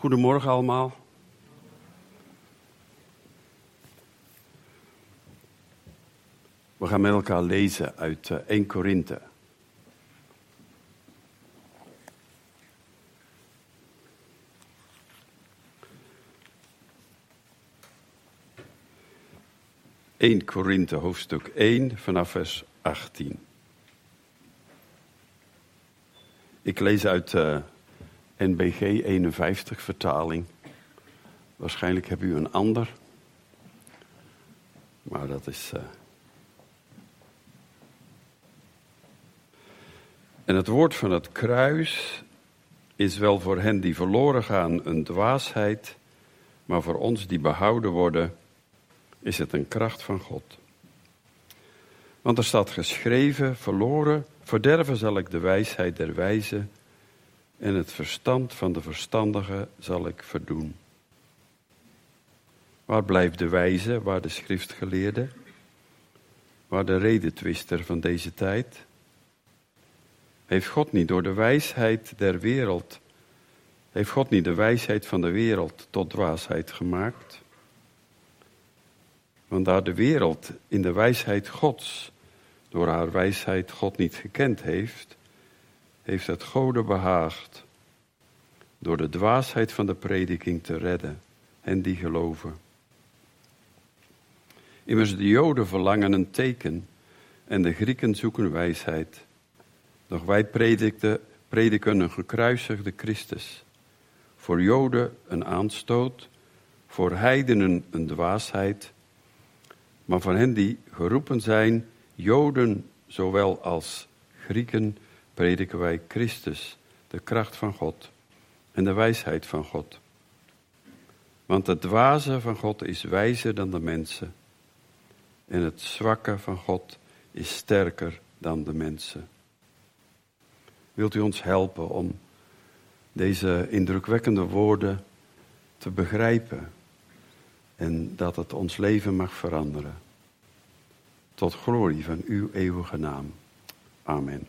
Goedemorgen allemaal. We gaan met elkaar lezen uit 1 eh, Korinthe. ...1 Korinthe hoofdstuk 1 vanaf vers 18. Ik lees uit uh, NBG 51 vertaling. Waarschijnlijk heb u een ander. Maar dat is. Uh... En het woord van het kruis is wel voor hen die verloren gaan een dwaasheid, maar voor ons die behouden worden, is het een kracht van God. Want er staat geschreven: verloren, verderven zal ik de wijsheid der wijze en het verstand van de verstandige zal ik verdoen. Waar blijft de wijze, waar de schriftgeleerde, waar de redetwister van deze tijd? Heeft God niet door de wijsheid der wereld, heeft God niet de wijsheid van de wereld tot dwaasheid gemaakt? Want daar de wereld in de wijsheid Gods door haar wijsheid God niet gekend heeft, heeft het Gode behaagd door de dwaasheid van de prediking te redden en die geloven. Immers de Joden verlangen een teken en de Grieken zoeken wijsheid. Doch wij prediken een gekruisigde Christus. Voor Joden een aanstoot, voor heidenen een dwaasheid, maar voor hen die geroepen zijn, Joden zowel als Grieken, prediken wij Christus, de kracht van God en de wijsheid van God. Want het dwaze van God is wijzer dan de mensen. En het zwakke van God is sterker dan de mensen. Wilt u ons helpen om deze indrukwekkende woorden te begrijpen en dat het ons leven mag veranderen? Tot glorie van uw eeuwige naam. Amen.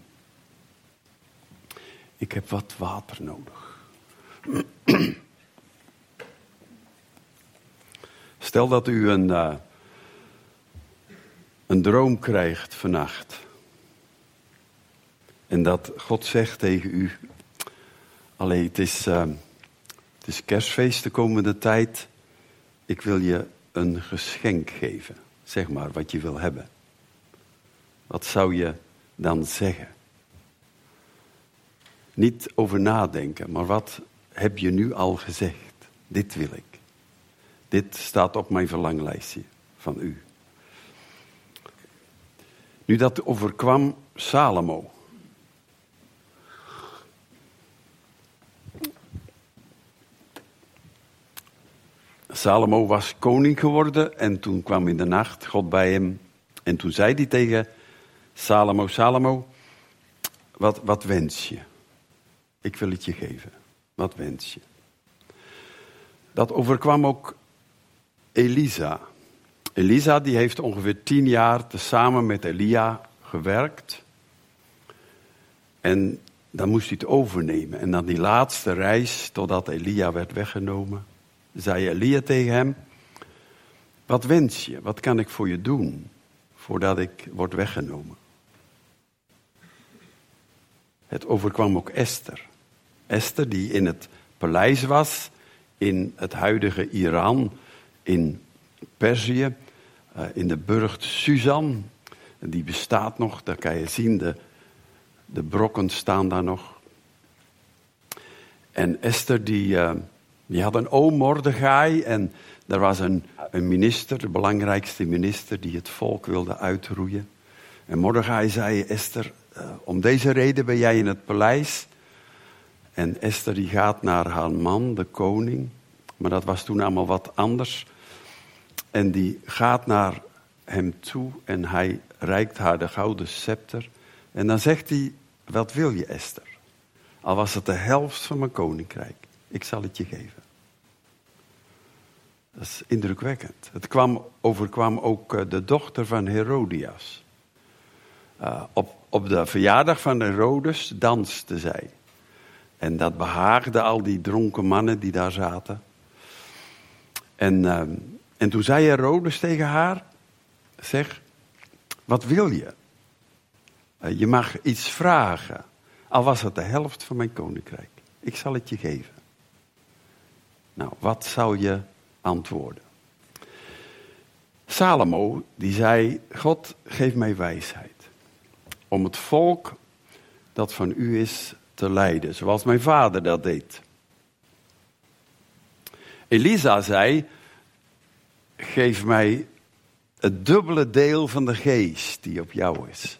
Ik heb wat water nodig. Stel dat u een, uh, een droom krijgt vannacht. En dat God zegt tegen u: Allee, het is, uh, het is kerstfeest de komende tijd. Ik wil je een geschenk geven. Zeg maar wat je wil hebben. Wat zou je dan zeggen? Niet over nadenken, maar wat heb je nu al gezegd? Dit wil ik. Dit staat op mijn verlanglijstje van u. Nu dat overkwam Salomo. Salomo was koning geworden en toen kwam in de nacht God bij hem. En toen zei hij tegen Salomo, Salomo, wat, wat wens je? Ik wil het je geven. Wat wens je? Dat overkwam ook Elisa. Elisa die heeft ongeveer tien jaar tezamen met Elia gewerkt. En dan moest hij het overnemen. En dan die laatste reis, totdat Elia werd weggenomen, zei Elia tegen hem: Wat wens je? Wat kan ik voor je doen voordat ik word weggenomen? Het overkwam ook Esther. Esther, die in het paleis was, in het huidige Iran, in Perzië, eh, in de burcht Suzan. Die bestaat nog, daar kan je zien, de, de brokken staan daar nog. En Esther, die, uh, die had een oom Mordechai en er was een, een minister, de belangrijkste minister, die het volk wilde uitroeien. En Mordechai zei, Esther, uh, om deze reden ben jij in het paleis. En Esther die gaat naar haar man, de koning. Maar dat was toen allemaal wat anders. En die gaat naar hem toe en hij reikt haar de gouden scepter. En dan zegt hij, wat wil je Esther? Al was het de helft van mijn koninkrijk. Ik zal het je geven. Dat is indrukwekkend. Het kwam, overkwam ook eh, de dochter van Herodias. Uh, op, op de verjaardag van Herodes danste zij. En dat behaagde al die dronken mannen die daar zaten. En, uh, en toen zei Herodes tegen haar: Zeg, wat wil je? Uh, je mag iets vragen, al was het de helft van mijn koninkrijk. Ik zal het je geven. Nou, wat zou je antwoorden? Salomo, die zei: God, geef mij wijsheid. Om het volk dat van u is te leiden, zoals mijn vader dat deed. Elisa zei: Geef mij het dubbele deel van de geest die op jou is.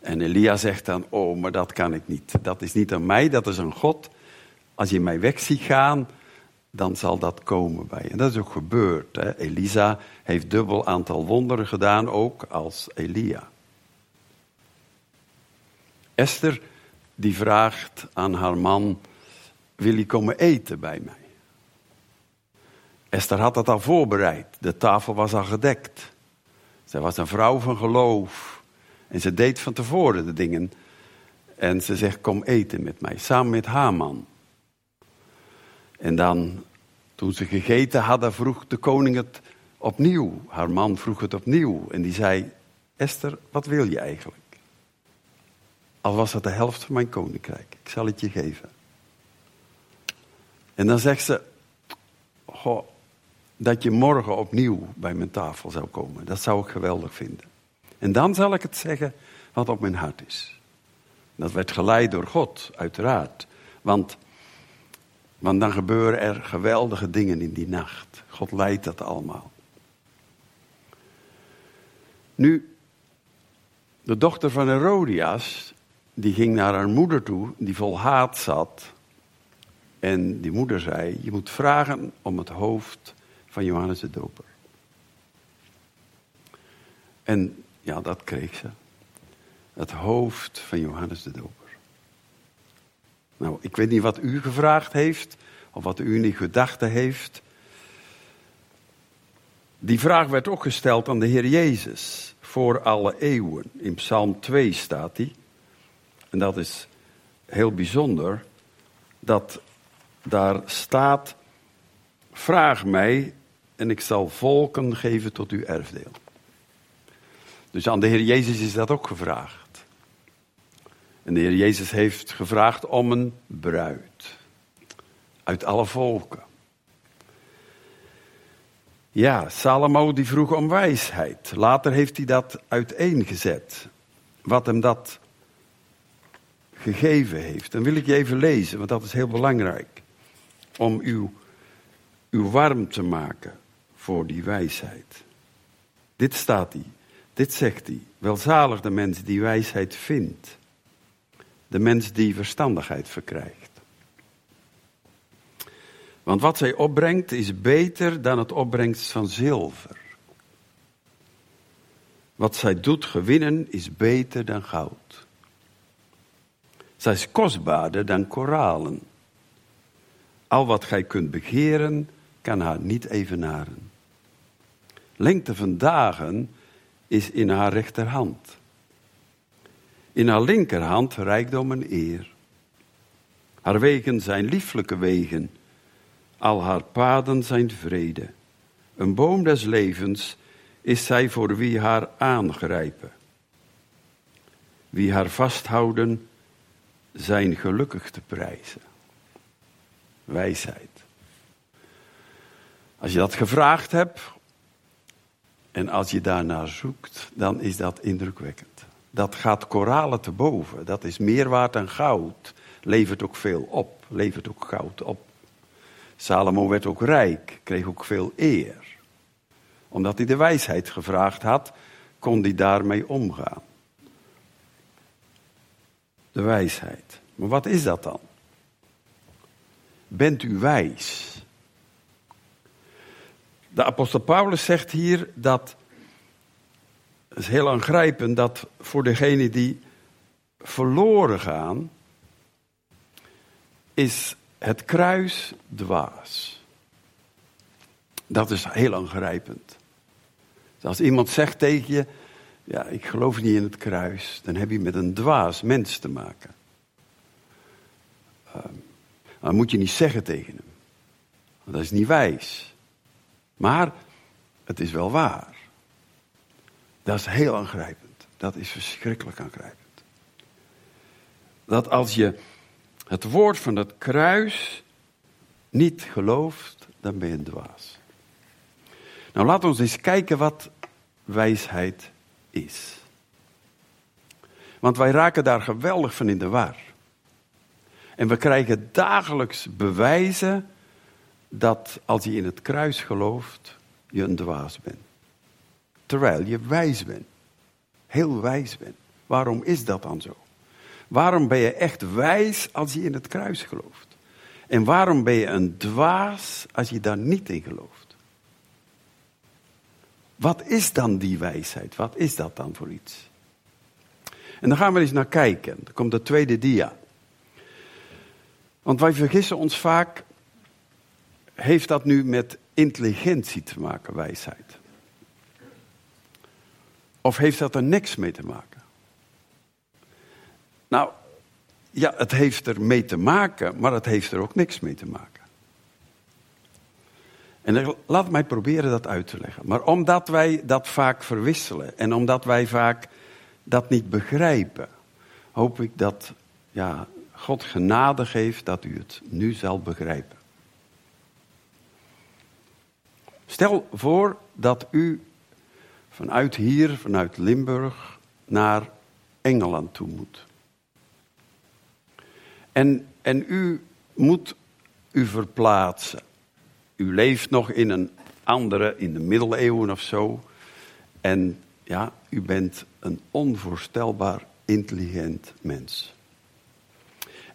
En Elia zegt dan: Oh, maar dat kan ik niet. Dat is niet aan mij, dat is aan God. Als je mij weg ziet gaan, dan zal dat komen bij je. En dat is ook gebeurd. Hè? Elisa heeft dubbel aantal wonderen gedaan, ook als Elia. Esther die vraagt aan haar man: Wil je komen eten bij mij? Esther had dat al voorbereid. De tafel was al gedekt. Zij was een vrouw van geloof. En ze deed van tevoren de dingen. En ze zegt: Kom eten met mij, samen met Haman. En dan, toen ze gegeten hadden, vroeg de koning het opnieuw. Haar man vroeg het opnieuw. En die zei: Esther, wat wil je eigenlijk? Al was het de helft van mijn koninkrijk. Ik zal het je geven. En dan zegt ze: Goh, dat je morgen opnieuw bij mijn tafel zou komen. Dat zou ik geweldig vinden. En dan zal ik het zeggen wat op mijn hart is. Dat werd geleid door God, uiteraard. Want, want dan gebeuren er geweldige dingen in die nacht. God leidt dat allemaal. Nu, de dochter van Herodias, die ging naar haar moeder toe, die vol haat zat. En die moeder zei: Je moet vragen om het hoofd van Johannes de Doper. En ja, dat kreeg ze. Het hoofd van Johannes de Doper. Nou, ik weet niet wat u gevraagd heeft, of wat u in gedachten heeft. Die vraag werd ook gesteld aan de Heer Jezus voor alle eeuwen. In Psalm 2 staat die. En dat is heel bijzonder, dat daar staat: Vraag mij en ik zal volken geven tot uw erfdeel. Dus aan de Heer Jezus is dat ook gevraagd. En de Heer Jezus heeft gevraagd om een bruid. Uit alle volken. Ja, Salomo die vroeg om wijsheid. Later heeft hij dat uiteengezet. Wat hem dat gegeven heeft. Dan wil ik je even lezen, want dat is heel belangrijk. Om u, u warm te maken voor die wijsheid. Dit staat hij, dit zegt hij. Welzalig de mens die wijsheid vindt. De mens die verstandigheid verkrijgt. Want wat zij opbrengt is beter dan het opbrengst van zilver. Wat zij doet gewinnen is beter dan goud. Zij is kostbaarder dan koralen. Al wat gij kunt begeren, kan haar niet evenaren. Lengte van dagen is in haar rechterhand. In haar linkerhand rijkdom en eer. Haar wegen zijn lieflijke wegen, al haar paden zijn vrede. Een boom des levens is zij voor wie haar aangrijpen. Wie haar vasthouden, zijn gelukkig te prijzen. Wijsheid. Als je dat gevraagd hebt, en als je daarnaar zoekt, dan is dat indrukwekkend. Dat gaat koralen te boven. Dat is meer waard dan goud. Levert ook veel op. Levert ook goud op. Salomo werd ook rijk, kreeg ook veel eer. Omdat hij de wijsheid gevraagd had, kon hij daarmee omgaan. De wijsheid. Maar wat is dat dan? Bent u wijs? De apostel Paulus zegt hier dat, het is heel aangrijpend, dat voor degenen die verloren gaan, is het kruis dwaas. Dat is heel aangrijpend. Als iemand zegt tegen je, ja, ik geloof niet in het kruis, dan heb je met een dwaas mens te maken. Dat moet je niet zeggen tegen hem. Dat is niet wijs. Maar het is wel waar. Dat is heel aangrijpend. Dat is verschrikkelijk aangrijpend. Dat als je het woord van het kruis niet gelooft, dan ben je een dwaas. Nou, laten we eens kijken wat wijsheid is. Want wij raken daar geweldig van in de war. En we krijgen dagelijks bewijzen dat als je in het kruis gelooft, je een dwaas bent. Terwijl je wijs bent. Heel wijs bent. Waarom is dat dan zo? Waarom ben je echt wijs als je in het kruis gelooft? En waarom ben je een dwaas als je daar niet in gelooft? Wat is dan die wijsheid? Wat is dat dan voor iets? En dan gaan we eens naar kijken. Dan komt de tweede dia. Want wij vergissen ons vaak, heeft dat nu met intelligentie te maken, wijsheid? Of heeft dat er niks mee te maken? Nou, ja, het heeft er mee te maken, maar het heeft er ook niks mee te maken. En laat mij proberen dat uit te leggen. Maar omdat wij dat vaak verwisselen en omdat wij vaak dat niet begrijpen, hoop ik dat ja, God genade geeft dat u het nu zal begrijpen. Stel voor dat u vanuit hier, vanuit Limburg, naar Engeland toe moet. En, en u moet u verplaatsen. U leeft nog in een andere, in de middeleeuwen of zo. En ja, u bent een onvoorstelbaar intelligent mens.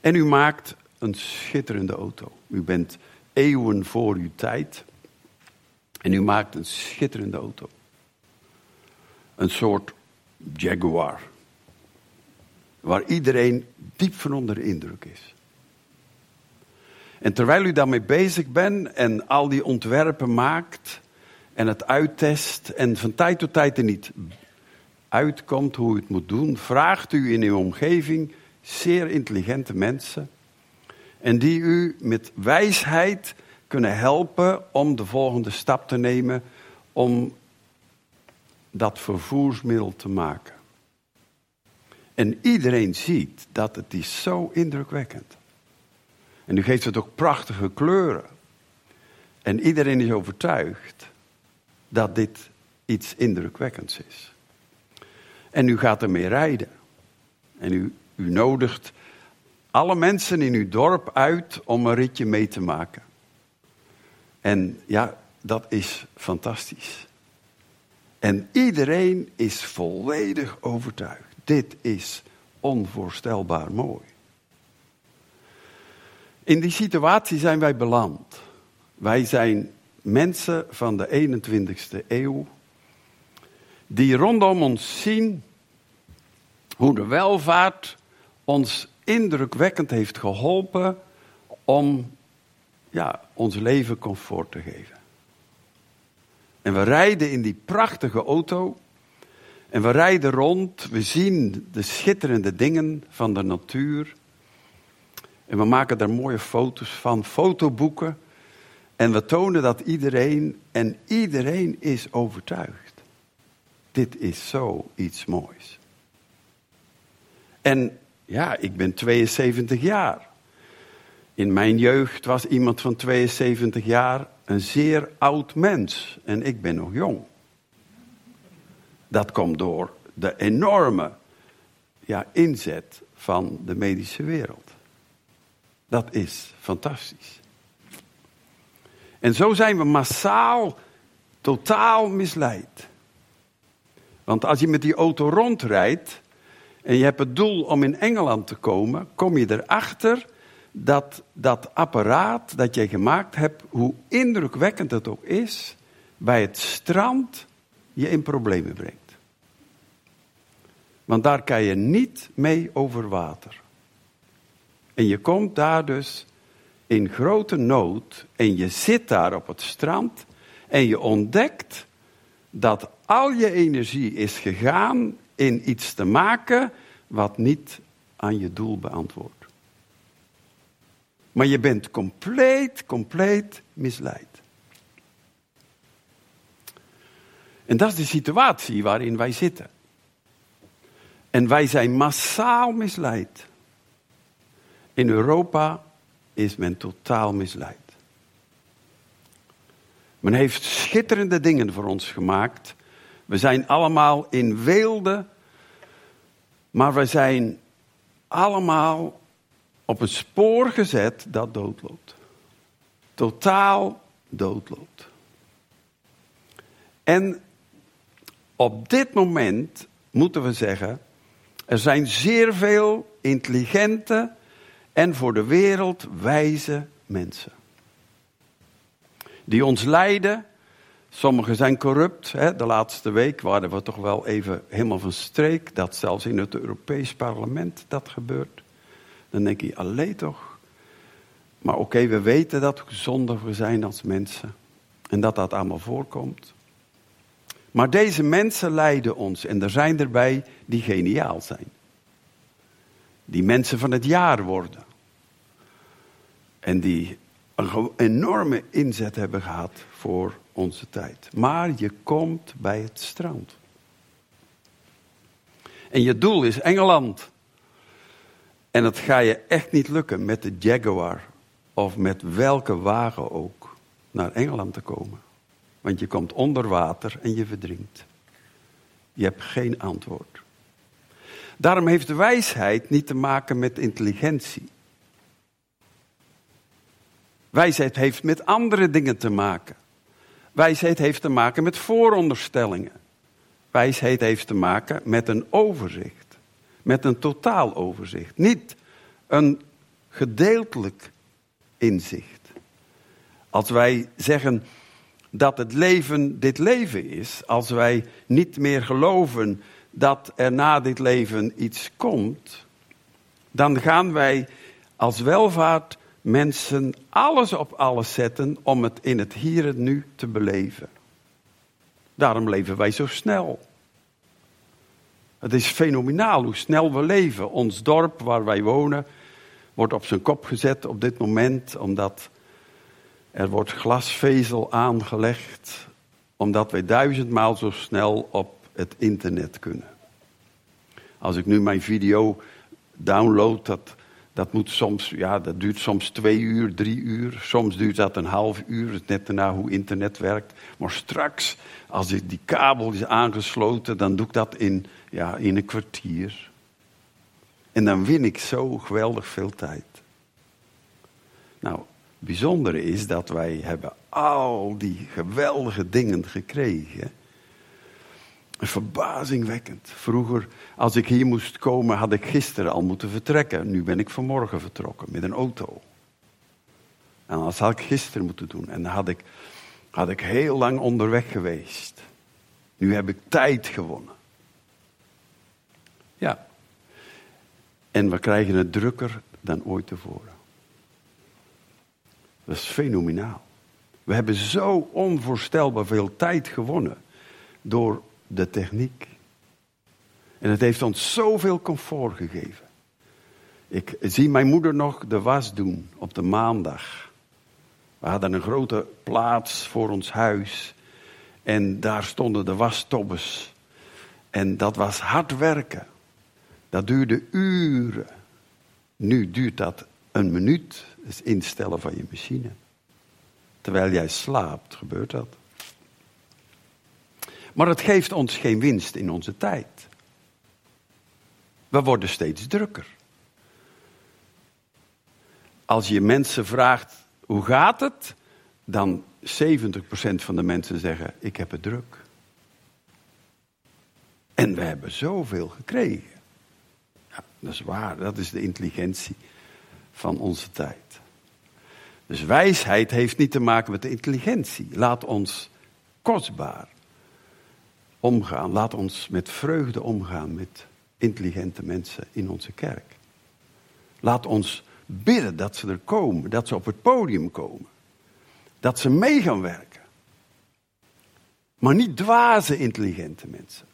En u maakt een schitterende auto. U bent eeuwen voor uw tijd. En u maakt een schitterende auto. Een soort Jaguar. Waar iedereen diep van onder de indruk is. En terwijl u daarmee bezig bent en al die ontwerpen maakt en het uittest en van tijd tot tijd er niet uitkomt hoe u het moet doen, vraagt u in uw omgeving zeer intelligente mensen en die u met wijsheid kunnen helpen om de volgende stap te nemen om dat vervoersmiddel te maken. En iedereen ziet dat het is zo indrukwekkend. En u geeft het ook prachtige kleuren. En iedereen is overtuigd dat dit iets indrukwekkends is. En u gaat ermee rijden. En u, u nodigt alle mensen in uw dorp uit om een ritje mee te maken. En ja, dat is fantastisch. En iedereen is volledig overtuigd. Dit is onvoorstelbaar mooi. In die situatie zijn wij beland. Wij zijn mensen van de 21ste eeuw die rondom ons zien hoe de welvaart ons indrukwekkend heeft geholpen om ja, ons leven comfort te geven. En we rijden in die prachtige auto en we rijden rond, we zien de schitterende dingen van de natuur. En we maken daar mooie foto's van, fotoboeken. En we tonen dat iedereen, en iedereen is overtuigd. Dit is zo iets moois. En ja, ik ben 72 jaar. In mijn jeugd was iemand van 72 jaar een zeer oud mens. En ik ben nog jong. Dat komt door de enorme ja, inzet van de medische wereld. Dat is fantastisch. En zo zijn we massaal totaal misleid. Want als je met die auto rondrijdt en je hebt het doel om in Engeland te komen, kom je erachter dat dat apparaat dat jij gemaakt hebt, hoe indrukwekkend het ook is, bij het strand je in problemen brengt. Want daar kan je niet mee over water. En je komt daar dus in grote nood en je zit daar op het strand en je ontdekt dat al je energie is gegaan in iets te maken wat niet aan je doel beantwoordt. Maar je bent compleet, compleet misleid. En dat is de situatie waarin wij zitten. En wij zijn massaal misleid. In Europa is men totaal misleid. Men heeft schitterende dingen voor ons gemaakt. We zijn allemaal in weelde, maar we zijn allemaal op een spoor gezet dat doodloopt. Totaal doodloopt. En op dit moment moeten we zeggen, er zijn zeer veel intelligente en voor de wereld wijze mensen. Die ons leiden. Sommigen zijn corrupt. Hè. De laatste week waren we toch wel even helemaal van streek. Dat zelfs in het Europees Parlement dat gebeurt. Dan denk je, alleen toch. Maar oké, we weten dat we zondiger zijn als mensen. En dat dat allemaal voorkomt. Maar deze mensen leiden ons. En er zijn erbij die geniaal zijn. Die mensen van het jaar worden. En die een enorme inzet hebben gehad voor onze tijd. Maar je komt bij het strand. En je doel is Engeland. En het ga je echt niet lukken met de Jaguar of met welke wagen ook naar Engeland te komen. Want je komt onder water en je verdrinkt. Je hebt geen antwoord. Daarom heeft wijsheid niet te maken met intelligentie. Wijsheid heeft met andere dingen te maken. Wijsheid heeft te maken met vooronderstellingen. Wijsheid heeft te maken met een overzicht. Met een totaal overzicht. Niet een gedeeltelijk inzicht. Als wij zeggen dat het leven dit leven is, als wij niet meer geloven dat er na dit leven iets komt, dan gaan wij als welvaart mensen alles op alles zetten om het in het hier en nu te beleven. Daarom leven wij zo snel. Het is fenomenaal hoe snel we leven. Ons dorp waar wij wonen wordt op zijn kop gezet op dit moment omdat er wordt glasvezel aangelegd omdat wij duizendmaal zo snel op het internet kunnen. Als ik nu mijn video download, dat dat moet soms, ja, dat duurt soms twee uur, drie uur. Soms duurt dat een half uur, net daarna hoe internet werkt. Maar straks, als die kabel is aangesloten, dan doe ik dat in, ja, in een kwartier. En dan win ik zo geweldig veel tijd. Nou, het bijzondere is dat wij hebben al die geweldige dingen gekregen Verbazingwekkend. Vroeger, als ik hier moest komen, had ik gisteren al moeten vertrekken. Nu ben ik vanmorgen vertrokken met een auto. En dat had ik gisteren moeten doen. En dan had ik, had ik heel lang onderweg geweest. Nu heb ik tijd gewonnen. Ja. En we krijgen het drukker dan ooit tevoren. Dat is fenomenaal. We hebben zo onvoorstelbaar veel tijd gewonnen door de techniek. En het heeft ons zoveel comfort gegeven. Ik zie mijn moeder nog de was doen op de maandag. We hadden een grote plaats voor ons huis. En daar stonden de wastobbes. En dat was hard werken. Dat duurde uren. Nu duurt dat een minuut, het instellen van je machine. Terwijl jij slaapt, gebeurt dat. Maar het geeft ons geen winst in onze tijd. We worden steeds drukker. Als je mensen vraagt hoe gaat het, dan 70% van de mensen zeggen ik heb het druk. En we hebben zoveel gekregen. Dat is waar, dat is de intelligentie van onze tijd. Dus wijsheid heeft niet te maken met de intelligentie. Laat ons kostbaar omgaan. Laat ons met vreugde omgaan met intelligente mensen in onze kerk. Laat ons bidden dat ze er komen, dat ze op het podium komen. Dat ze mee gaan werken. Maar niet dwaze intelligente mensen.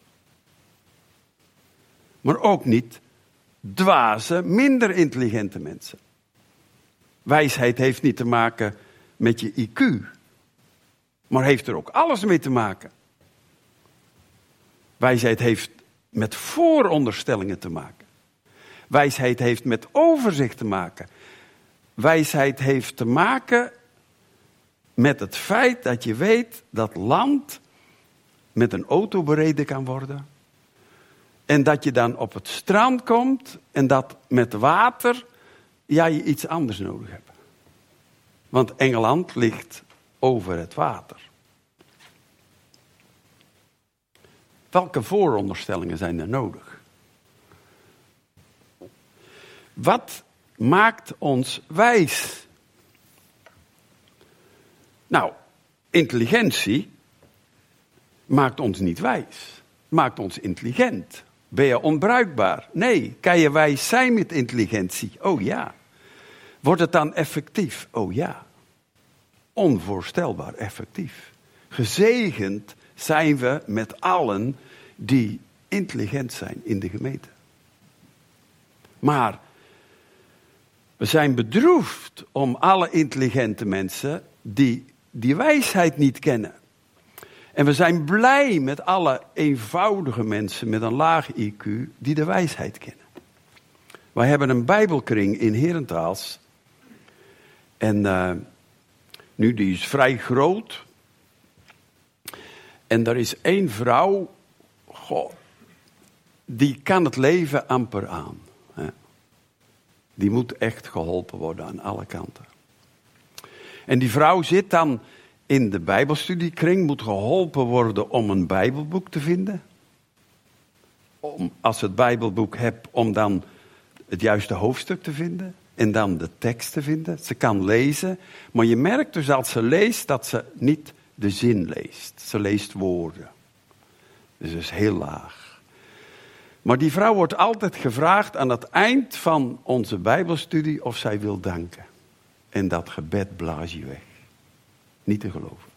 Maar ook niet dwaze, minder intelligente mensen. Wijsheid heeft niet te maken met je IQ, maar heeft er ook alles mee te maken. Wijsheid heeft met vooronderstellingen te maken. Wijsheid heeft met overzicht te maken. Wijsheid heeft te maken met het feit dat je weet dat land met een auto bereden kan worden. En dat je dan op het strand komt en dat met water ja, je iets anders nodig hebt. Want Engeland ligt over het water. Welke vooronderstellingen zijn er nodig? Wat maakt ons wijs? Nou, intelligentie maakt ons niet wijs, maakt ons intelligent. Ben je onbruikbaar? Nee. Kan je wijs zijn met intelligentie? Oh ja. Wordt het dan effectief? Oh ja. Onvoorstelbaar effectief. Gezegend zijn we met allen die intelligent zijn in de gemeente. Maar we zijn bedroefd om alle intelligente mensen die die wijsheid niet kennen. En we zijn blij met alle eenvoudige mensen met een laag IQ die de wijsheid kennen. Wij hebben een Bijbelkring in Herentaals. En uh, nu, die is vrij groot. En er is één vrouw, goh, die kan het leven amper aan. Die moet echt geholpen worden aan alle kanten. En die vrouw zit dan in de Bijbelstudiekring, moet geholpen worden om een Bijbelboek te vinden. Om, als ze het Bijbelboek hebt, om dan het juiste hoofdstuk te vinden. En dan de tekst te vinden. Ze kan lezen, maar je merkt dus als ze leest dat ze niet de zin leest. Ze leest woorden. Dus dat is heel laag. Maar die vrouw wordt altijd gevraagd aan het eind van onze Bijbelstudie of zij wil danken. En dat gebed blaas je weg. Niet te geloven.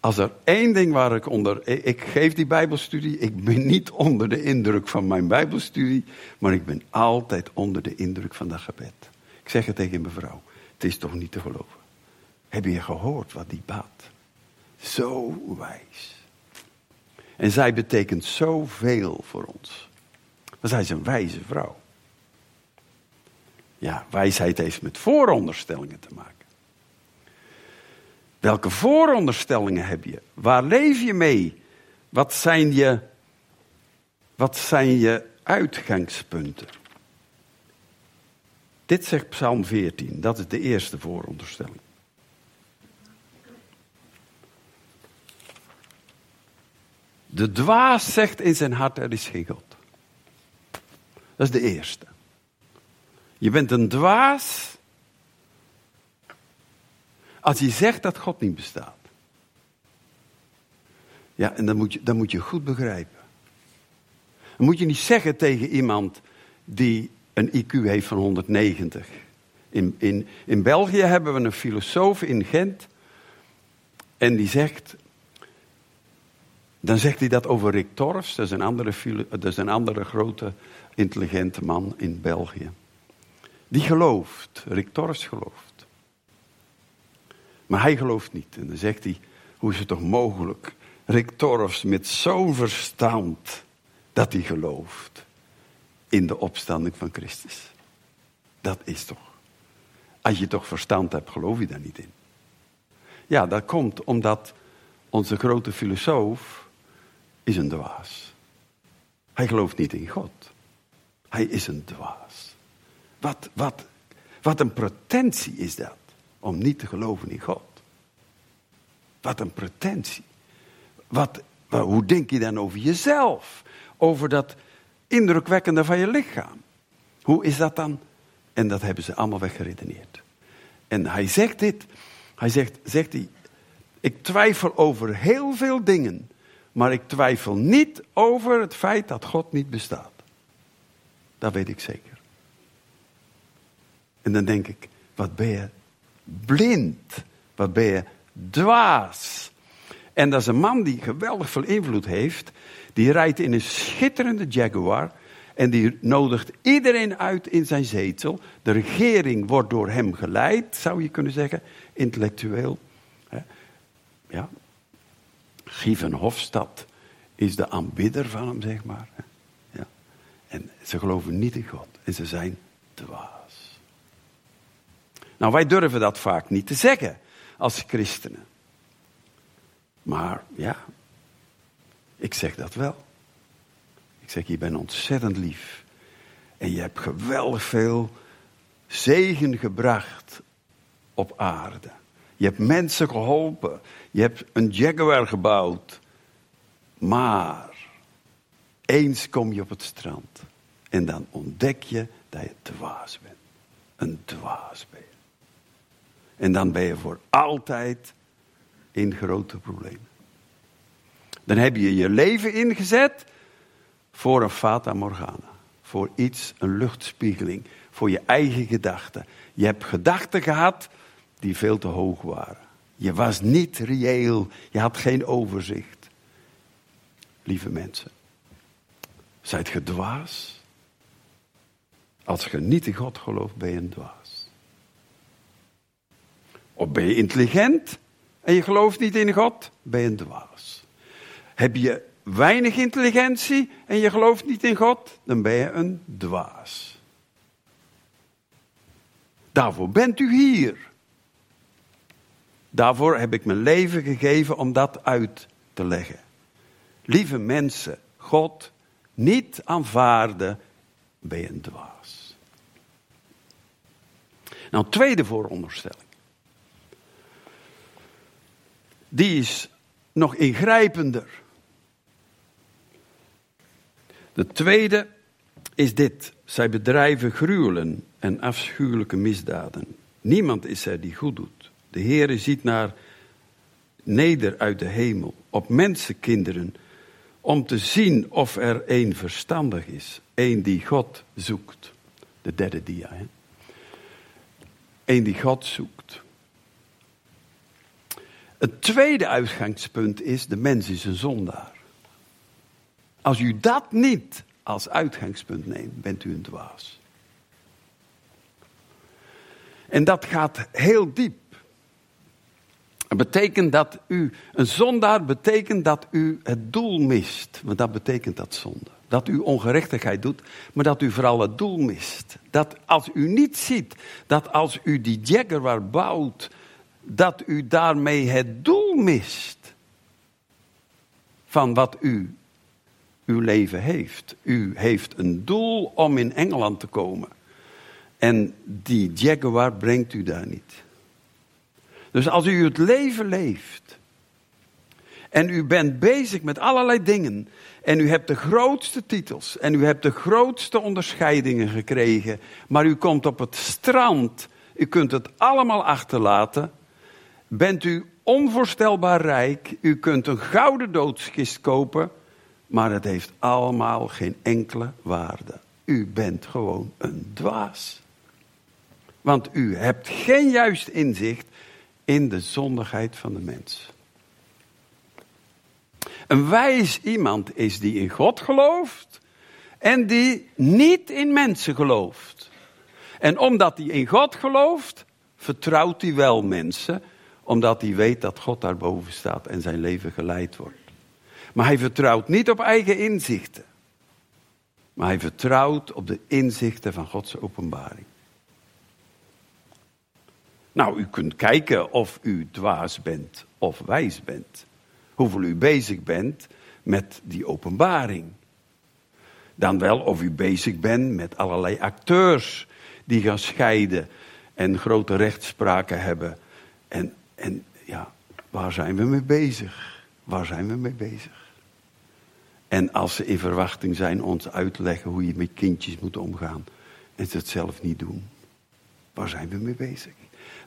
Als er één ding waar ik onder. Ik geef die Bijbelstudie. Ik ben niet onder de indruk van mijn Bijbelstudie. Maar ik ben altijd onder de indruk van dat gebed. Ik zeg het tegen mevrouw. Het is toch niet te geloven. Heb je gehoord wat die bad? Zo wijs. En zij betekent zoveel voor ons. Want zij is een wijze vrouw. Ja, wijsheid heeft met vooronderstellingen te maken. Welke vooronderstellingen heb je? Waar leef je mee? Wat zijn je, wat zijn je uitgangspunten? Dit zegt Psalm 14, dat is de eerste vooronderstelling. De dwaas zegt in zijn hart: er is geen God. Dat is de eerste. Je bent een dwaas als je zegt dat God niet bestaat. Ja, en dan moet je, dan moet je goed begrijpen. Dan moet je niet zeggen tegen iemand die een IQ heeft van 190. In, in, in België hebben we een filosoof in Gent. En die zegt. Dan zegt hij dat over Rick Torfs. Dat is een andere, is een andere grote, intelligente man in België. Die gelooft. Rick Torfs gelooft. Maar hij gelooft niet. En dan zegt hij, hoe is het toch mogelijk? Rick Torfs met zo'n verstand dat hij gelooft in de opstanding van Christus. Dat is toch. Als je toch verstand hebt, geloof je daar niet in. Ja, dat komt omdat onze grote filosoof is een dwaas. Hij gelooft niet in God. Hij is een dwaas. Wat, wat, wat een pretentie is dat om niet te geloven in God. Wat een pretentie. Wat, hoe denk je dan over jezelf? Over dat indrukwekkende van je lichaam. Hoe is dat dan? En dat hebben ze allemaal weggeredeneerd. En hij zegt dit. Hij zegt, zegt hij, ik twijfel over heel veel dingen. Maar ik twijfel niet over het feit dat God niet bestaat. Dat weet ik zeker. En dan denk ik, wat ben je blind. Wat ben je dwaas. En dat is een man die geweldig veel invloed heeft. Die rijdt in een schitterende Jaguar. En die nodigt iedereen uit in zijn zetel. De regering wordt door hem geleid, zou je kunnen zeggen, intellectueel. Ja. Guy van Hofstad is de aanbidder van hem, zeg maar. Ja. En ze geloven niet in God. En ze zijn dwaas. Nou, wij durven dat vaak niet te zeggen als christenen. Maar ja, ik zeg dat wel. Ik zeg, je bent ontzettend lief. En je hebt geweldig veel zegen gebracht op aarde. Je hebt mensen geholpen. Je hebt een Jaguar gebouwd. Maar eens kom je op het strand. En dan ontdek je dat je dwaas bent. Een dwaas ben je. En dan ben je voor altijd in grote problemen. Dan heb je je leven ingezet voor een fata morgana. Voor iets, een luchtspiegeling. Voor je eigen gedachten. Je hebt gedachten gehad die veel te hoog waren. Je was niet reëel. Je had geen overzicht. Lieve mensen. Zijt ge dwaas? Als je niet in God gelooft, ben je een dwaas. Of ben je intelligent en je gelooft niet in God, ben je een dwaas. Heb je weinig intelligentie en je gelooft niet in God, dan ben je een dwaas. Daarvoor bent u hier. Daarvoor heb ik mijn leven gegeven om dat uit te leggen. Lieve mensen, God niet aanvaarden, je een dwaas. Nou, tweede vooronderstelling. Die is nog ingrijpender. De tweede is dit. Zij bedrijven gruwelen en afschuwelijke misdaden. Niemand is er die goed doet. De Heere ziet naar neder uit de hemel op mensenkinderen om te zien of er een verstandig is. Een die God zoekt. De derde dia. Hè? Een die God zoekt. Het tweede uitgangspunt is: de mens is een zondaar. Als u dat niet als uitgangspunt neemt, bent u een dwaas. En dat gaat heel diep. Betekent dat u, een zondaar betekent dat u het doel mist. Want dat betekent dat zonde. Dat u ongerechtigheid doet, maar dat u vooral het doel mist. Dat als u niet ziet, dat als u die Jaguar bouwt, dat u daarmee het doel mist. Van wat u uw leven heeft. U heeft een doel om in Engeland te komen. En die Jaguar brengt u daar niet. Dus als u het leven leeft. En u bent bezig met allerlei dingen. En u hebt de grootste titels. En u hebt de grootste onderscheidingen gekregen. Maar u komt op het strand. U kunt het allemaal achterlaten. Bent u onvoorstelbaar rijk. U kunt een gouden doodskist kopen. Maar het heeft allemaal geen enkele waarde. U bent gewoon een dwaas. Want u hebt geen juist inzicht in de zondigheid van de mens. Een wijs iemand is die in God gelooft en die niet in mensen gelooft. En omdat hij in God gelooft, vertrouwt hij wel mensen, omdat hij weet dat God daarboven staat en zijn leven geleid wordt. Maar hij vertrouwt niet op eigen inzichten. Maar hij vertrouwt op de inzichten van Gods openbaring. Nou, u kunt kijken of u dwaas bent of wijs bent. Hoeveel u bezig bent met die openbaring. Dan wel of u bezig bent met allerlei acteurs die gaan scheiden en grote rechtspraken hebben. En, en ja, waar zijn we mee bezig? Waar zijn we mee bezig? En als ze in verwachting zijn ons uitleggen hoe je met kindjes moet omgaan en ze het zelf niet doen. Waar zijn we mee bezig?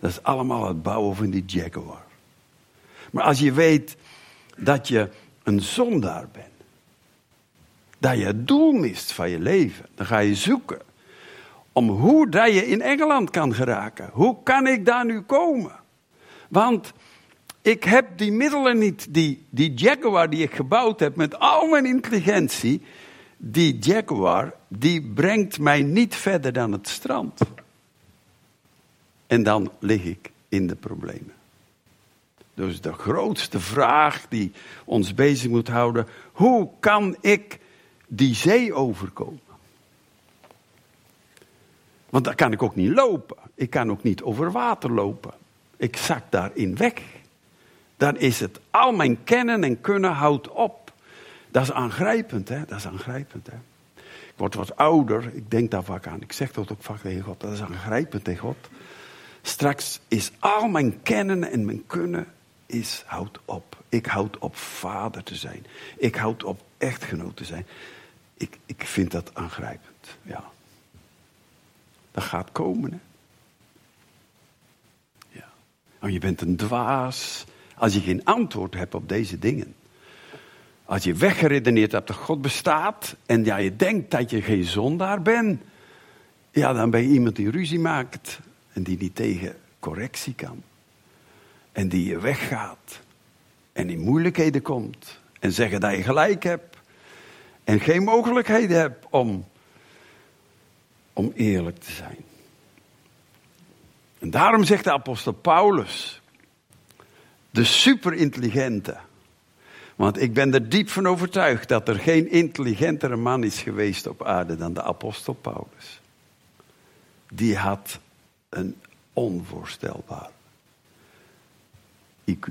Dat is allemaal het bouwen van die Jaguar. Maar als je weet dat je een zondaar bent, dat je het doel mist van je leven, dan ga je zoeken om hoe dat je in Engeland kan geraken. Hoe kan ik daar nu komen? Want ik heb die middelen niet, die, die Jaguar die ik gebouwd heb met al mijn intelligentie, die jaguar, die brengt mij niet verder dan het strand. En dan lig ik in de problemen. Dus de grootste vraag die ons bezig moet houden: hoe kan ik die zee overkomen? Want daar kan ik ook niet lopen. Ik kan ook niet over water lopen. Ik zak daarin weg. Dan is het al mijn kennen en kunnen houdt op. Dat is aangrijpend, hè? Dat is aangrijpend, hè? Ik word wat ouder, ik denk daar vaak aan. Ik zeg dat ook vaak tegen God. Dat is aangrijpend tegen God. Straks is al mijn kennen en mijn kunnen is houd op. Ik houd op vader te zijn. Ik houd op echtgenoot te zijn. Ik, ik vind dat aangrijpend, ja. Dat gaat komen, hè. Ja. Oh, je bent een dwaas als je geen antwoord hebt op deze dingen. Als je weggeredeneerd hebt dat God bestaat en ja, je denkt dat je geen zondaar bent, ja, dan ben je iemand die ruzie maakt en die niet tegen correctie kan. En die je weggaat en in moeilijkheden komt en zeggen dat je gelijk hebt en geen mogelijkheden hebt om, om eerlijk te zijn. En daarom zegt de apostel Paulus, de superintelligente. Want ik ben er diep van overtuigd dat er geen intelligentere man is geweest op aarde dan de apostel Paulus. Die had een onvoorstelbaar IQ.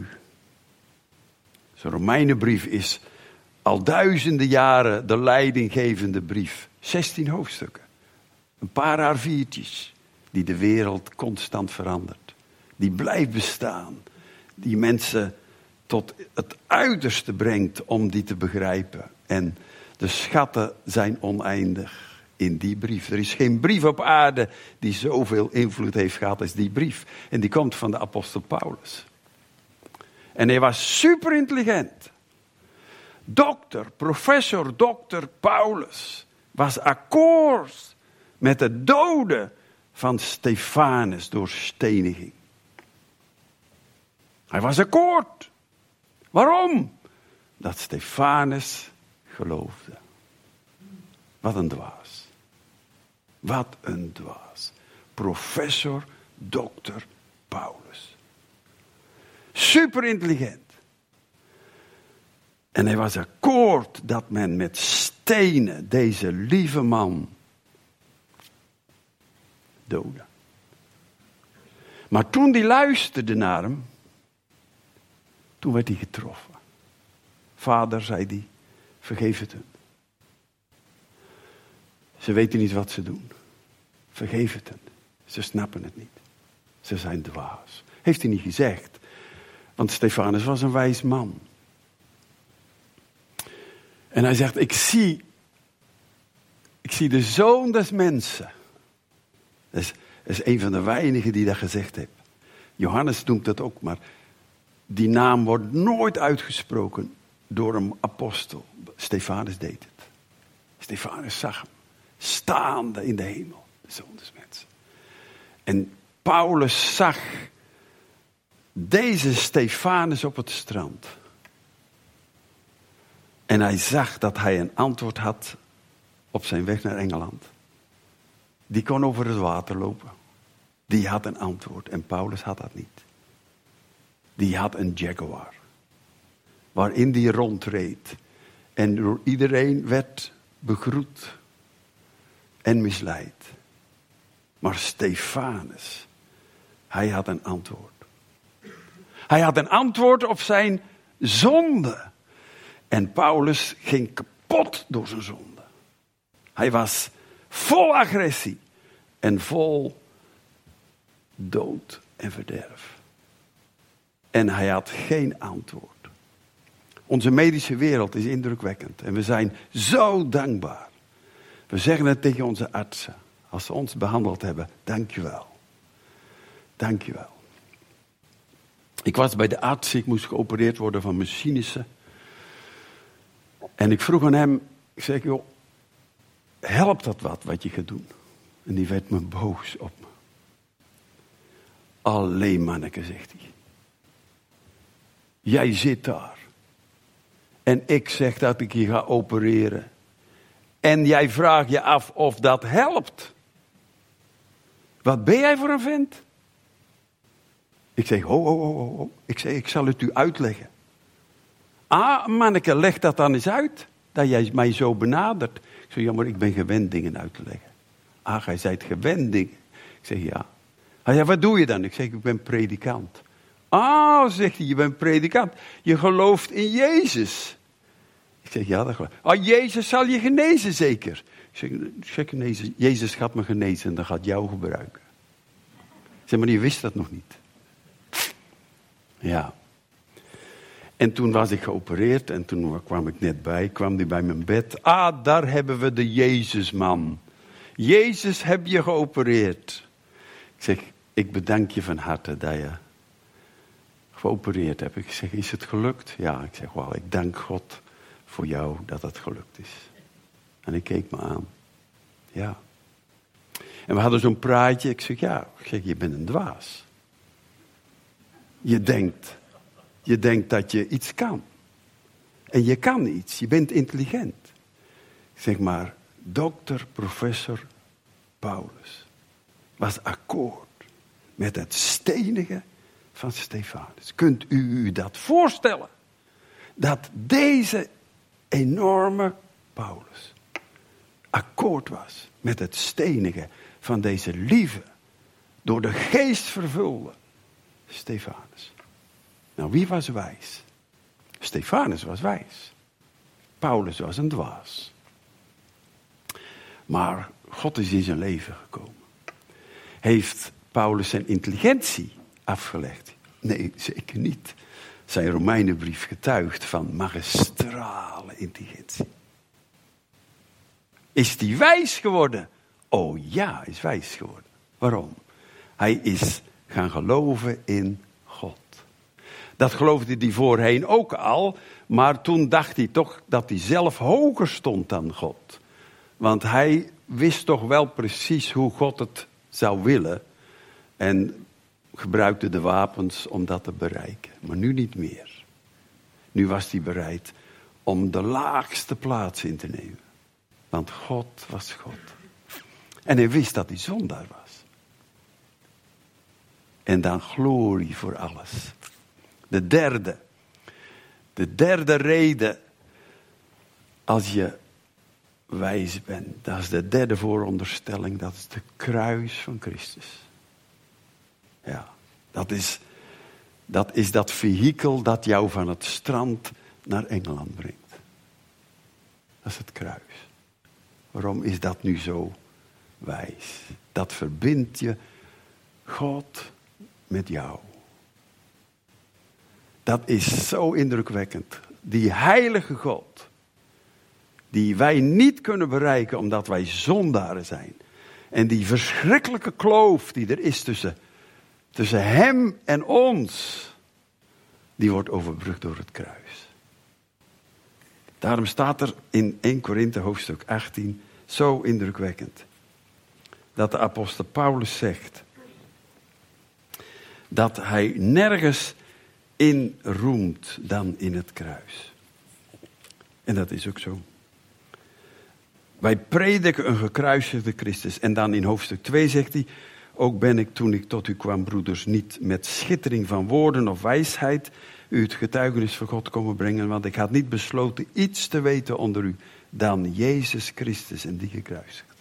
Zijn Romeinenbrief is al duizenden jaren de leidinggevende brief. 16 hoofdstukken. Een paar A4'tjes die de wereld constant verandert. Die blijft bestaan die mensen tot het uiterste brengt om die te begrijpen. En de schatten zijn oneindig in die brief. Er is geen brief op aarde die zoveel invloed heeft gehad als die brief. En die komt van de apostel Paulus. En hij was super intelligent. Dokter, professor, dokter Paulus was akkoord met de doden van Stefanus door steniging. Hij was akkoord. Waarom? Dat Stefanus geloofde. Wat een dwaas. Wat een dwaas. Professor, dokter Paulus. Super intelligent. En hij was akkoord dat men met stenen deze lieve man doodde. Maar toen die luisterde naar hem, toen werd hij getroffen. Vader, zei hij, vergeef het hun. Ze weten niet wat ze doen. Vergeef het hen. Ze snappen het niet. Ze zijn dwaas. Heeft hij niet gezegd. Want Stefanus was een wijs man. En hij zegt, ik zie, ik zie de zoon des mensen. Dat is, is een van de weinigen die dat gezegd heeft. Johannes noemt dat ook, maar die naam wordt nooit uitgesproken door een apostel. Stefanus deed het. Stefanus zag hem. Staande in de hemel. De zoon des mensen. En Paulus zag deze Stefanus op het strand. En hij zag dat hij een antwoord had op zijn weg naar Engeland. Die kon over het water lopen. Die had een antwoord en Paulus had dat niet die had een jaguar. Waarin die rondreed. En door iedereen werd begroet en misleid. Maar Stefanus, hij had een antwoord. Hij had een antwoord op zijn zonde. En Paulus ging kapot door zijn zonde. Hij was vol agressie en vol dood en verderf. En hij had geen antwoord. Onze medische wereld is indrukwekkend en we zijn zo dankbaar. We zeggen het tegen onze artsen als ze ons behandeld hebben. Dankjewel. Dankjewel. Ik was bij de arts, ik moest geopereerd worden van mijn sinussen. En ik vroeg aan hem, ik zeg, joh, helpt dat wat, wat je gaat doen? En die werd me boos op me. Alleen manneke, zegt hij. Jij zit daar. En ik zeg dat ik je ga opereren. En jij vraagt je af of dat helpt. Wat ben jij voor een vent? Ik zeg, ho, ho, ho, ho. Ik zeg, ik zal het u uitleggen. Ah, manneke, leg dat dan eens uit. Dat jij mij zo benadert. Ik zeg, ja, maar ik ben gewend dingen uit te leggen. Ah, jij zijt gewend dingen. Ik zeg, ja. Hij zei, wat doe je dan? Ik zeg, ik ben predikant. Ah, zegt hij, je bent predikant. Je gelooft in Jezus. Ik zeg, ja, dat geloof ik. Ah, Jezus zal je genezen, zeker. Zeg, Jezus gaat me genezen en dat gaat jou gebruiken. Ik zeg, maar je wist dat nog niet. Ja. En toen was ik geopereerd en toen kwam ik net bij, kwam hij bij mijn bed. Ah, daar hebben we de Jezusman. Jezus heb je geopereerd. Ik zeg, ik bedank je van harte dat je geopereerd hebt. Ik zeg, is het gelukt? Ja, ik zeg, wel, ik dank God voor jou dat het gelukt is. En ik keek me aan. Ja. En we hadden zo'n praatje. Ik zeg, ja, ik zeg, je bent een dwaas. Je denkt, je denkt dat je iets kan. En je kan iets, je bent intelligent. Zeg maar, dokter, professor Paulus was akkoord met het stenige van Stefanus. Kunt u u dat voorstellen? Dat deze enorme Paulus akkoord was met het stenige van deze lieve, door de geest vervulde Stefanus. Nou, wie was wijs? Stefanus was wijs. Paulus was een dwaas. Maar God is in zijn leven gekomen. Heeft Paulus zijn intelligentie afgelegd? Nee, zeker niet. Zijn Romeinenbrief getuigt van magistrale intelligentie. Is hij wijs geworden? Oh ja, is wijs geworden. Waarom? Hij is gaan geloven in God. Dat geloofde hij voorheen ook al, maar toen dacht hij toch dat hij zelf hoger stond dan God. Want hij wist toch wel precies hoe God het zou willen. En gebruikte de wapens om dat te bereiken. Maar nu niet meer. Nu was hij bereid om de laagste plaats in te nemen. Want God was God. En hij wist dat hij zondaar was. En dan glorie voor alles. De derde. De derde reden. Als je wijs bent. Dat is de derde vooronderstelling. Dat is de kruis van Christus. Ja, dat is, dat is dat vehikel dat jou van het strand naar Engeland brengt. Dat is het kruis. Waarom is dat nu zo wijs? Dat verbindt je God met jou. Dat is zo indrukwekkend. Die heilige God, die wij niet kunnen bereiken omdat wij zondaren zijn. En die verschrikkelijke kloof die er is tussen tussen hem en ons, die wordt overbrugd door het kruis. Daarom staat er in 1 Korinthe hoofdstuk 18 zo indrukwekkend dat de apostel Paulus zegt dat hij nergens in roemt dan in het kruis. En dat is ook zo. Wij prediken een gekruisigde Christus. En dan in hoofdstuk 2 zegt hij: ook ben ik toen ik tot u kwam, broeders, niet met schittering van woorden of wijsheid u het getuigenis van God komen brengen, want ik had niet besloten iets te weten onder u dan Jezus Christus en die gekruisigd.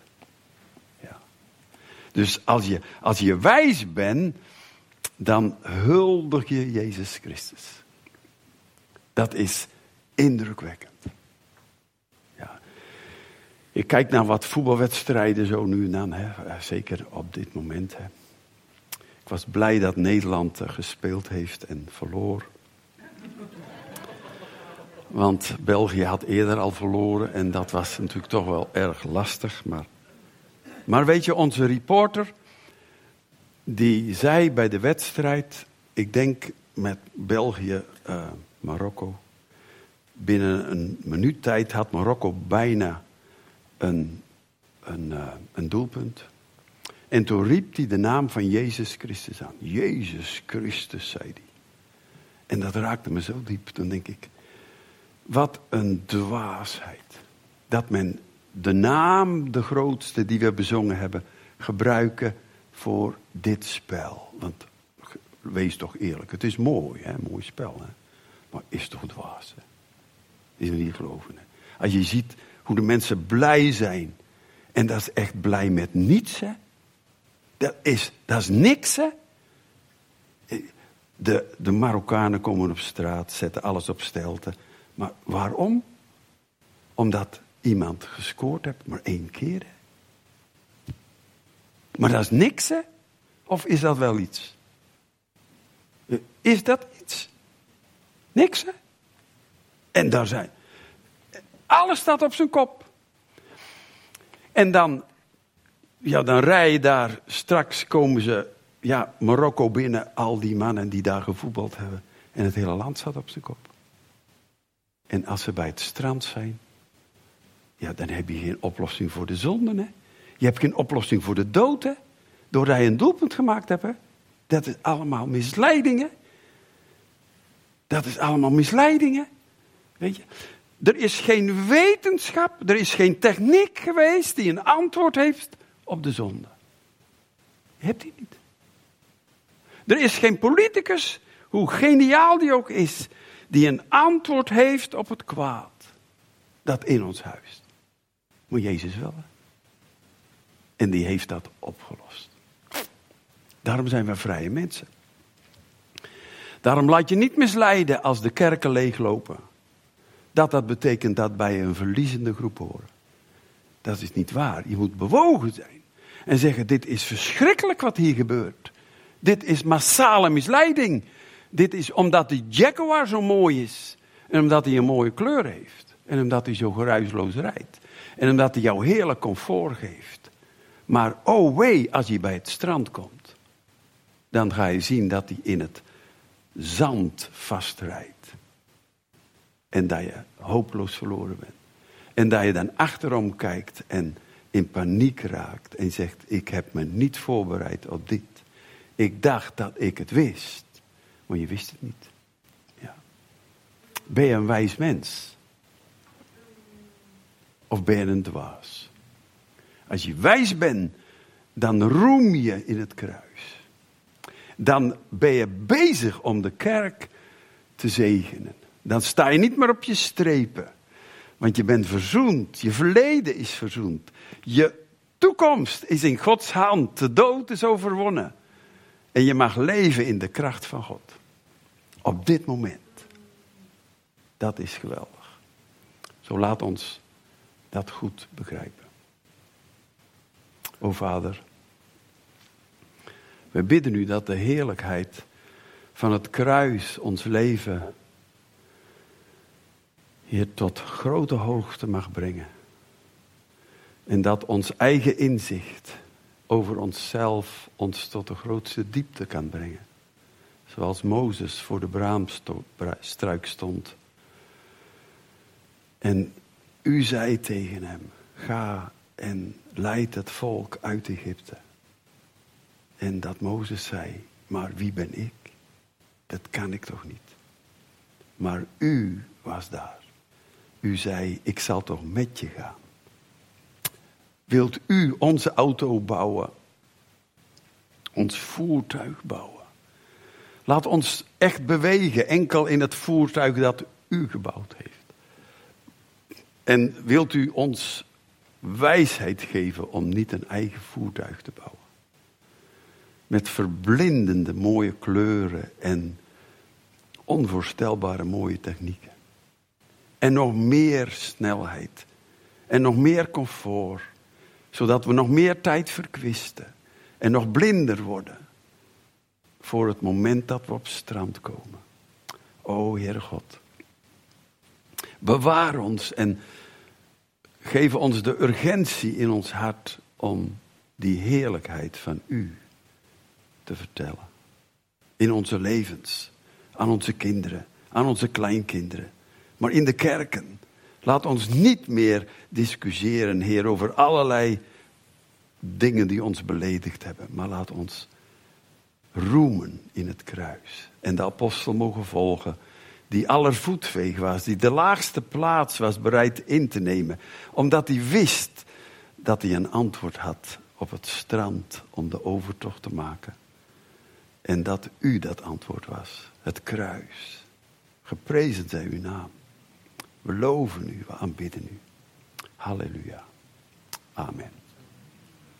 Ja. Dus als je, als je wijs bent, dan huldig je Jezus Christus. Dat is indrukwekkend. Ik kijk naar wat voetbalwedstrijden zo nu en dan, hè. Eh, zeker op dit moment. Ik was blij dat Nederland eh, gespeeld heeft en verloor. Want België had eerder al verloren en dat was natuurlijk toch wel erg lastig. Maar, maar weet je, onze reporter, die zei bij de wedstrijd, ik denk met België-Marokko, eh, binnen een minuut tijd had Marokko bijna een, een, uh, een doelpunt. En toen riep hij de naam van Jezus Christus aan. Jezus Christus, zei hij. En dat raakte me zo diep. Toen denk ik, wat een dwaasheid. Dat men de naam, de grootste die we bezongen hebben, gebruiken voor dit spel. Want wees toch eerlijk, het is mooi, hè, mooi spel. Hè? Maar is toch dwaas. Hè? Is er niet geloven. Hè? Als je ziet hoe de mensen blij zijn. En dat is echt blij met niets. Hè? Dat, is, dat is niks. Hè? De, de Marokkanen komen op straat, zetten alles op stelte. Maar waarom? Omdat iemand gescoord heeft, maar één keer. Maar dat is niks, hè? Of is dat wel iets? Is dat iets? Niks, hè? En daar zijn. Alles staat op zijn kop. En dan, ja, dan rij je daar, straks komen ze, ja, Marokko binnen, al die mannen die daar gevoetbald hebben. En het hele land staat op zijn kop. En als ze bij het strand zijn, ja, dan heb je geen oplossing voor de zonden, hè? Je hebt geen oplossing voor de dood, hè? Doordat je een doelpunt gemaakt hebt? Dat is allemaal misleidingen. Dat is allemaal misleidingen. Weet je? Er is geen wetenschap, er is geen techniek geweest die een antwoord heeft op de zonde. Hebt die niet. Er is geen politicus, hoe geniaal die ook is, die een antwoord heeft op het kwaad dat in ons huist. Maar Jezus wel. En die heeft dat opgelost. Daarom zijn we vrije mensen. Daarom laat je niet misleiden als de kerken leeglopen. Dat dat betekent dat wij een verliezende groep horen. Dat is niet waar. Je moet bewogen zijn. En zeggen, dit is verschrikkelijk wat hier gebeurt. Dit is massale misleiding. Dit is omdat die Jaguar zo mooi is. En omdat hij een mooie kleur heeft. En omdat hij zo geruisloos rijdt. En omdat hij jou heerlijk comfort geeft. Maar oh wee, als je bij het strand komt. Dan ga je zien dat hij in het zand vastrijdt. En dat je hopeloos verloren bent. En dat je dan achterom kijkt en in paniek raakt en zegt: Ik heb me niet voorbereid op dit. Ik dacht dat ik het wist, je wist het niet. Ja. Ben je een wijs mens? Of ben je een dwaas? Als je wijs bent, dan roem je in het kruis dan ben je bezig om de kerk te zegenen. Dan sta je niet meer op je strepen. Want je bent verzoend. Je verleden is verzoend. Je toekomst is in Gods hand. De dood is overwonnen. En je mag leven in de kracht van God. Op dit moment. Dat is geweldig. Zo laat ons dat goed begrijpen. O Vader. We bidden u dat de heerlijkheid van het kruis ons leven hier tot grote hoogte mag brengen. En dat ons eigen inzicht over onszelf ons tot de grootste diepte kan brengen. Zoals Mozes voor de braamstruik stond. En u zei tegen hem: Ga en leid het volk uit Egypte. En dat Mozes zei, maar wie ben ik? Dat kan ik toch niet. Maar u was daar. U zei, ik zal toch met je gaan. Wilt u onze auto bouwen? Ons voertuig bouwen? Laat ons echt bewegen, enkel in het voertuig dat u gebouwd heeft. En wilt u ons wijsheid geven om niet een eigen voertuig te bouwen? met verblindende mooie kleuren en onvoorstelbare mooie technieken. En nog meer snelheid en nog meer comfort, zodat we nog meer tijd verkwisten en nog blinder worden voor het moment dat we op strand komen. O Heere God, bewaar ons en geef ons de urgentie in ons hart om die heerlijkheid van U te vertellen. In onze levens, aan onze kinderen, aan onze kleinkinderen, maar in de kerken. Laat ons niet meer discussiëren, Heer, over allerlei dingen die ons beledigd hebben, maar laat ons roemen in het kruis en de apostel mogen volgen die allervoetveeg was, die de laagste plaats was bereid in te nemen, omdat hij wist dat hij een antwoord had op het strand om de overtocht te maken. En dat u dat antwoord was, het kruis. Geprezen zij uw naam. We loven u, we aanbidden u. Halleluja. Amen.